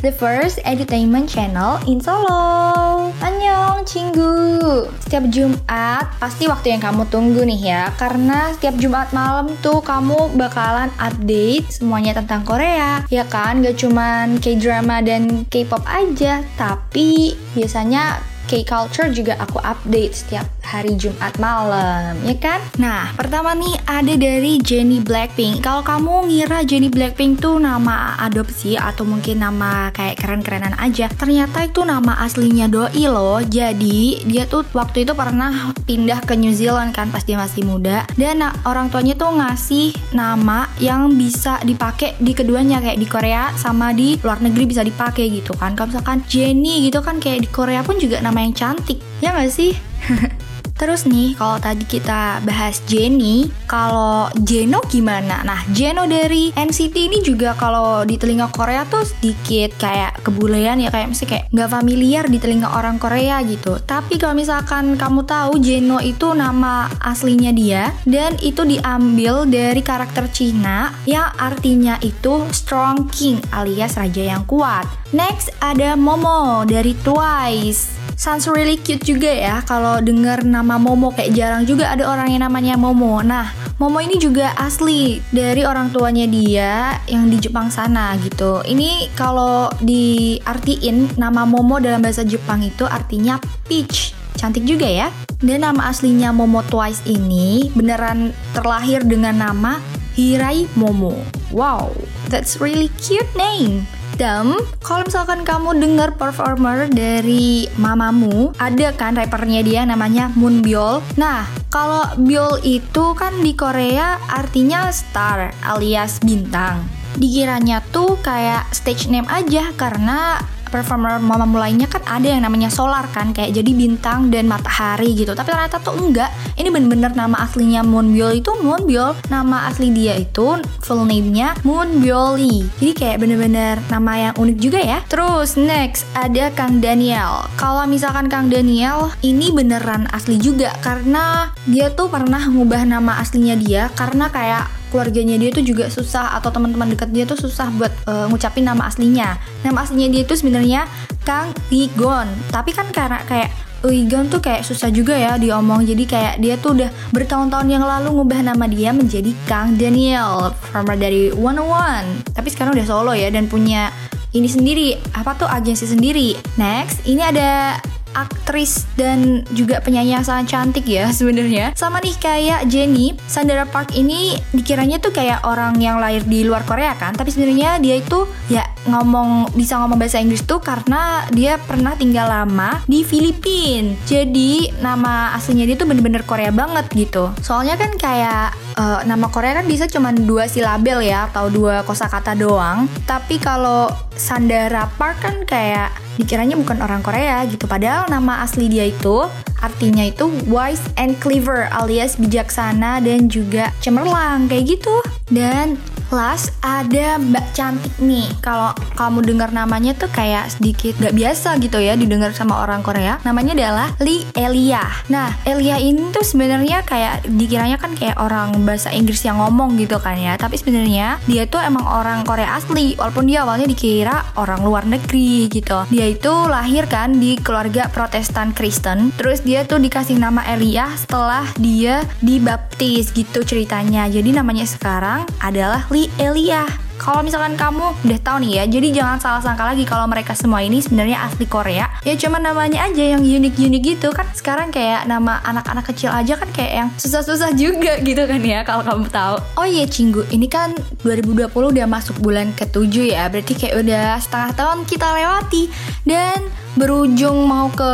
107.5 Rap FM, the first entertainment channel in Solo. Annyeong, Cinggu. Setiap Jumat, pasti waktu yang kamu tunggu nih ya, karena setiap Jumat malam tuh kamu bakalan update semuanya tentang Korea. Ya kan, gak cuman K-drama dan K-pop aja, tapi biasanya K-culture juga aku update setiap hari Jumat malam, ya kan? Nah, pertama nih ada dari Jennie Blackpink. Kalau kamu ngira Jennie Blackpink tuh nama adopsi atau mungkin nama kayak keren-kerenan aja, ternyata itu nama aslinya doi loh. Jadi, dia tuh waktu itu pernah pindah ke New Zealand kan pas dia masih muda. Dan orang tuanya tuh ngasih nama yang bisa dipakai di keduanya kayak di Korea sama di luar negeri bisa dipakai gitu kan. Kalau misalkan Jennie gitu kan kayak di Korea pun juga nama yang cantik. Ya nggak sih? Terus nih, kalau tadi kita bahas Jenny, kalau Jeno gimana? Nah, Jeno dari NCT ini juga kalau di telinga Korea tuh sedikit kayak kebulean ya, kayak mesti kayak nggak familiar di telinga orang Korea gitu. Tapi kalau misalkan kamu tahu Jeno itu nama aslinya dia dan itu diambil dari karakter Cina yang artinya itu strong king alias raja yang kuat. Next ada Momo dari Twice. Sounds really cute juga ya kalau denger nama Momo kayak jarang juga ada orang yang namanya Momo. Nah, Momo ini juga asli dari orang tuanya dia yang di Jepang sana gitu. Ini kalau diartiin nama Momo dalam bahasa Jepang itu artinya peach. Cantik juga ya. Dan nama aslinya Momo Twice ini beneran terlahir dengan nama Hirai Momo. Wow, that's really cute name. Dem, kalau misalkan kamu dengar performer dari mamamu, ada kan rappernya dia namanya Moonbyul. Nah, kalau Byul itu kan di Korea artinya star alias bintang. Dikiranya tuh kayak stage name aja karena performer mama mulainya kan ada yang namanya solar kan kayak jadi bintang dan matahari gitu. Tapi ternyata tuh enggak. Ini bener-bener nama aslinya Moonbyul itu Moonbyul nama asli dia itu full name-nya Moonbyuli jadi kayak bener-bener nama yang unik juga ya. Terus next ada Kang Daniel. Kalau misalkan Kang Daniel ini beneran asli juga. Karena dia tuh pernah ngubah nama aslinya dia. Karena kayak keluarganya dia tuh juga susah atau teman-teman dekat dia tuh susah buat uh, ngucapin nama aslinya. Nama aslinya dia tuh sebenarnya Kang Igon. Tapi kan karena kayak Uigon tuh kayak susah juga ya diomong jadi kayak dia tuh udah bertahun-tahun yang lalu ngubah nama dia menjadi Kang Daniel performer dari One One tapi sekarang udah solo ya dan punya ini sendiri apa tuh agensi sendiri next ini ada aktris dan juga penyanyi yang sangat cantik ya sebenarnya. Sama nih kayak Jenny, Sandra Park ini dikiranya tuh kayak orang yang lahir di luar Korea kan, tapi sebenarnya dia itu ya ngomong bisa ngomong bahasa Inggris tuh karena dia pernah tinggal lama di Filipina. Jadi nama aslinya dia tuh bener-bener Korea banget gitu. Soalnya kan kayak uh, nama Korea kan bisa cuma dua silabel ya atau dua kosakata doang. Tapi kalau Sandara Park kan kayak dikiranya bukan orang Korea gitu. Padahal nama asli dia itu artinya itu wise and clever alias bijaksana dan juga cemerlang kayak gitu. Dan Last ada Mbak Cantik nih. Kalau kamu dengar namanya tuh kayak sedikit gak biasa gitu ya didengar sama orang Korea. Namanya adalah Lee Elia. Nah, Elia ini tuh sebenarnya kayak dikiranya kan kayak orang bahasa Inggris yang ngomong gitu kan ya. Tapi sebenarnya dia tuh emang orang Korea asli. Walaupun dia awalnya dikira orang luar negeri gitu. Dia itu lahir kan di keluarga Protestan Kristen. Terus dia tuh dikasih nama Elia setelah dia dibaptis gitu ceritanya. Jadi namanya sekarang adalah Lee Elia. Kalau misalkan kamu udah tahu nih ya, jadi jangan salah sangka lagi kalau mereka semua ini sebenarnya asli Korea. Ya cuma namanya aja yang unik-unik gitu kan. Sekarang kayak nama anak-anak kecil aja kan kayak yang susah-susah juga gitu kan ya kalau kamu tahu. Oh iya Cinggu, ini kan 2020 udah masuk bulan ke-7 ya. Berarti kayak udah setengah tahun kita lewati dan berujung mau ke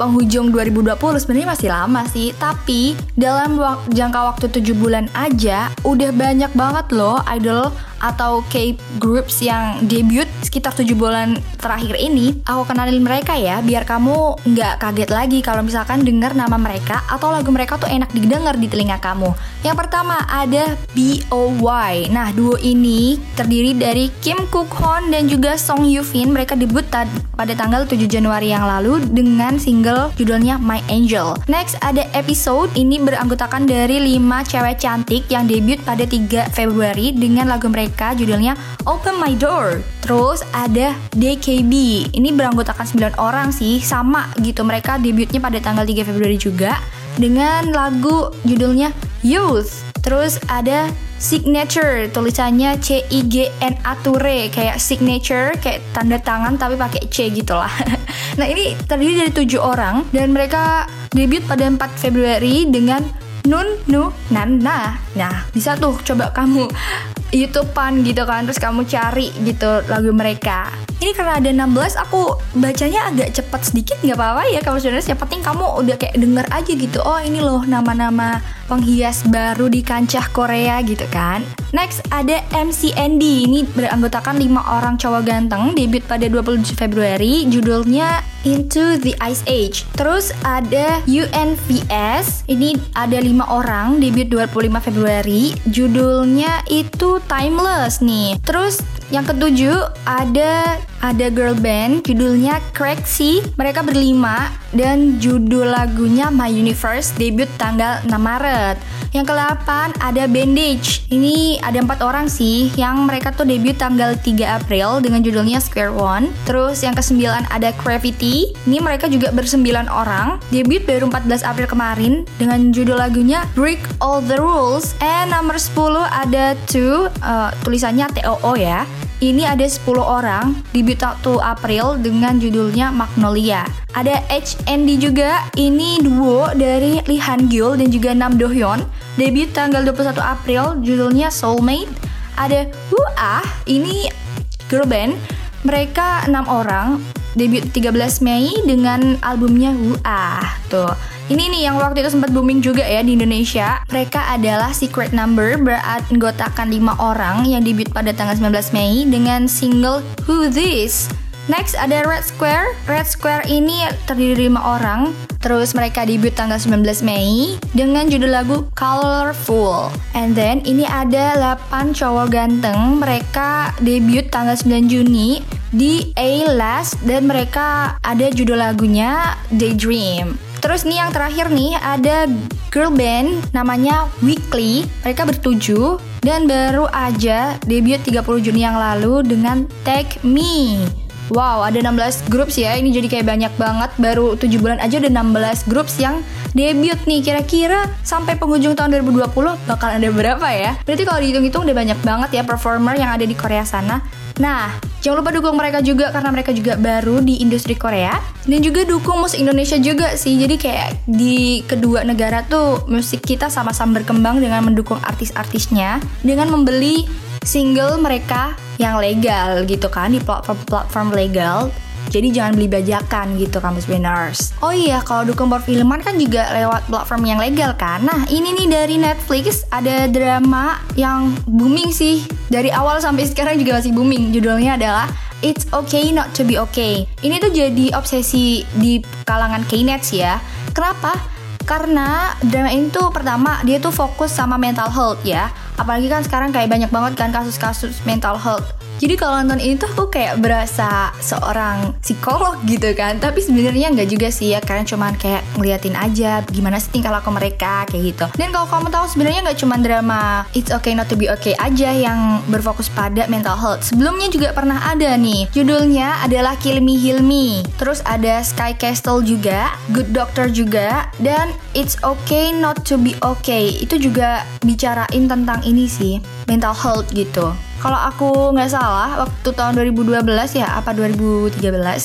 penghujung 2020 sebenarnya masih lama sih. Tapi dalam wak jangka waktu 7 bulan aja udah banyak banget loh idol atau K groups yang debut sekitar 7 bulan terakhir ini. Aku kenalin mereka ya biar kamu nggak kaget lagi kalau misalkan dengar nama mereka atau lagu mereka tuh enak didengar di telinga kamu. Yang pertama ada B.O.Y nah duo ini terdiri dari Kim Kook Hon dan juga Song Yoo Fin mereka debut pada tanggal 7 Januari Januari yang lalu dengan single judulnya My Angel. Next ada episode ini beranggotakan dari 5 cewek cantik yang debut pada 3 Februari dengan lagu mereka judulnya Open My Door. Terus ada DKB. Ini beranggotakan 9 orang sih, sama gitu. Mereka debutnya pada tanggal 3 Februari juga dengan lagu judulnya Youth. Terus ada signature tulisannya C I G N A Ture kayak signature kayak tanda tangan tapi pakai C gitu lah. nah ini terdiri dari tujuh orang dan mereka debut pada 4 Februari dengan Nun Nu Nan Nah. Nah bisa tuh coba kamu YouTubean gitu kan terus kamu cari gitu lagu mereka ini karena ada 16 aku bacanya agak cepat sedikit nggak apa-apa ya kamu sebenarnya. Yang penting kamu udah kayak denger aja gitu. Oh ini loh nama-nama penghias baru di kancah Korea gitu kan. Next ada MCND ini beranggotakan 5 orang cowok ganteng. Debut pada 27 Februari. Judulnya Into the Ice Age. Terus ada UNVS ini ada 5 orang. Debut 25 Februari. Judulnya itu Timeless nih. Terus yang ketujuh ada ada girl band judulnya Crazy. Mereka berlima dan judul lagunya My Universe debut tanggal 6 Maret. Yang ke-8 ada Bandage. Ini ada empat orang sih yang mereka tuh debut tanggal 3 April dengan judulnya Square One. Terus yang ke-9 ada Gravity. Ini mereka juga bersembilan orang. Debut baru 14 April kemarin dengan judul lagunya Break All the Rules. And nomor 10 ada Two, uh, tulisannya TOO ya. Ini ada 10 orang debut 1 April dengan judulnya Magnolia. Ada HND juga, ini duo dari Lee Han Gil dan juga Nam Do Hyun. Debut tanggal 21 April, judulnya Soulmate. Ada Ah, ini girl band. Mereka 6 orang, debut 13 Mei dengan albumnya Ah. Tuh. Ini nih yang waktu itu sempat booming juga ya di Indonesia. Mereka adalah Secret Number beranggotakan 5 orang yang debut pada tanggal 19 Mei dengan single Who This. Next ada Red Square. Red Square ini terdiri dari 5 orang. Terus mereka debut tanggal 19 Mei dengan judul lagu Colorful. And then ini ada 8 cowok ganteng. Mereka debut tanggal 9 Juni di A Last dan mereka ada judul lagunya Daydream. Terus nih yang terakhir nih ada girl band namanya Weekly. Mereka bertujuh dan baru aja debut 30 Juni yang lalu dengan Take Me. Wow, ada 16 grup sih ya. Ini jadi kayak banyak banget. Baru 7 bulan aja ada 16 grup yang debut nih. Kira-kira sampai penghujung tahun 2020 bakal ada berapa ya? Berarti kalau dihitung-hitung udah banyak banget ya performer yang ada di Korea sana. Nah, jangan lupa dukung mereka juga karena mereka juga baru di industri Korea dan juga dukung musik Indonesia juga sih. Jadi kayak di kedua negara tuh musik kita sama-sama berkembang dengan mendukung artis-artisnya dengan membeli single mereka yang legal gitu kan di platform-platform legal jadi jangan beli bajakan gitu kampus winners. Oh iya, kalau dukung perfilman kan juga lewat platform yang legal kan. Nah, ini nih dari Netflix ada drama yang booming sih. Dari awal sampai sekarang juga masih booming. Judulnya adalah It's Okay Not To Be Okay. Ini tuh jadi obsesi di kalangan K-Nets ya. Kenapa? Karena drama ini tuh pertama dia tuh fokus sama mental health ya. Apalagi kan sekarang kayak banyak banget kan kasus-kasus mental health jadi kalau nonton ini tuh aku kayak berasa seorang psikolog gitu kan. Tapi sebenarnya nggak juga sih ya, karena cuman kayak ngeliatin aja gimana sih tingkah laku mereka kayak gitu. Dan kalau kamu tahu sebenarnya nggak cuma drama It's Okay Not To Be Okay aja yang berfokus pada mental health. Sebelumnya juga pernah ada nih. Judulnya adalah Kill Me Heal Me. Terus ada Sky Castle juga, Good Doctor juga, dan It's Okay Not To Be Okay. Itu juga bicarain tentang ini sih, mental health gitu. Kalau aku nggak salah, waktu tahun 2012 ya, apa 2013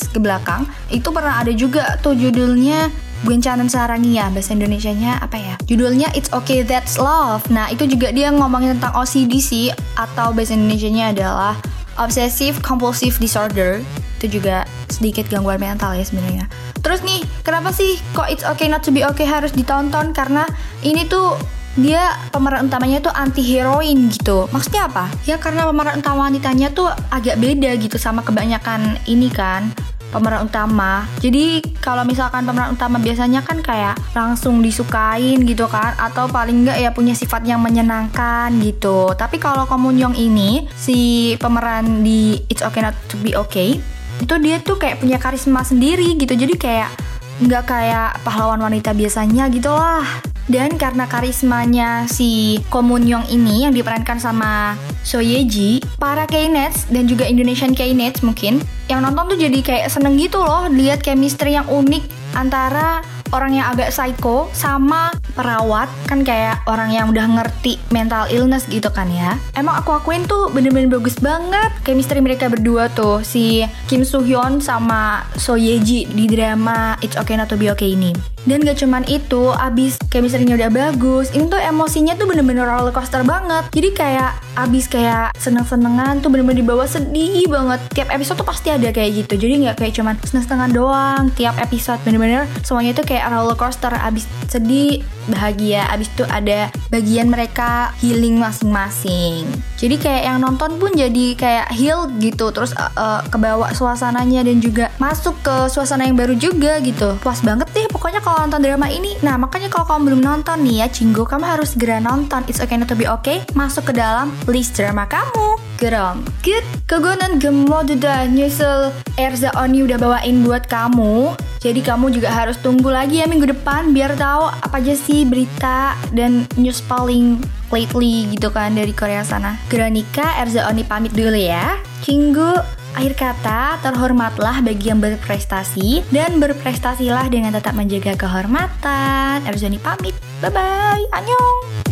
ke belakang, itu pernah ada juga tuh judulnya Bencanan Sarangia, bahasa Indonesianya apa ya? Judulnya It's Okay That's Love. Nah, itu juga dia ngomongin tentang OCD sih, atau bahasa Indonesianya adalah Obsessive Compulsive Disorder. Itu juga sedikit gangguan mental ya sebenarnya. Terus nih, kenapa sih kok It's Okay Not To Be Okay harus ditonton? Karena ini tuh dia pemeran utamanya tuh anti heroin gitu. Maksudnya apa? Ya karena pemeran utama wanitanya tuh agak beda gitu sama kebanyakan ini kan pemeran utama. Jadi kalau misalkan pemeran utama biasanya kan kayak langsung disukain gitu kan atau paling enggak ya punya sifat yang menyenangkan gitu. Tapi kalau Komunyong ini si pemeran di It's Okay Not to Be Okay itu dia tuh kayak punya karisma sendiri gitu jadi kayak nggak kayak pahlawan wanita biasanya gitu lah dan karena karismanya si Komun Young ini yang diperankan sama So Ye Ji, para K-Nets dan juga Indonesian K-Nets mungkin yang nonton tuh jadi kayak seneng gitu loh lihat chemistry yang unik antara orang yang agak psycho sama perawat. Kan kayak orang yang udah ngerti mental illness gitu kan ya. Emang aku akuin tuh bener-bener bagus banget chemistry mereka berdua tuh. Si Kim Soo Hyun sama So Ye Ji di drama It's Okay Not To Be Okay ini dan gak cuman itu, abis chemistry-nya udah bagus, ini tuh emosinya tuh bener-bener roller coaster banget. Jadi kayak abis kayak seneng-senengan tuh bener-bener dibawa sedih banget. Tiap episode tuh pasti ada kayak gitu. Jadi gak kayak cuman seneng-senengan doang. Tiap episode bener-bener semuanya tuh kayak roller coaster. Abis sedih, bahagia. Abis itu ada bagian mereka healing masing-masing. Jadi kayak yang nonton pun jadi kayak heal gitu. Terus uh, uh, kebawa suasananya dan juga masuk ke suasana yang baru juga gitu. Puas banget deh pokoknya kalau nonton drama ini. Nah, makanya kalau kamu belum nonton nih ya, Cinggu, kamu harus segera nonton It's Okay Not To Be Okay masuk ke dalam list drama kamu. Geram. Good. Kegonan gemoduda nyusul Erza Oni udah bawain buat kamu. Jadi kamu juga harus tunggu lagi ya minggu depan biar tahu apa aja sih berita dan news paling lately gitu kan dari Korea sana. Granika Erza Oni pamit dulu ya. Cinggu, akhir kata, terhormatlah bagi yang berprestasi dan berprestasilah dengan tetap menjaga kehormatan. Erzoni pamit. Bye-bye. Annyeong.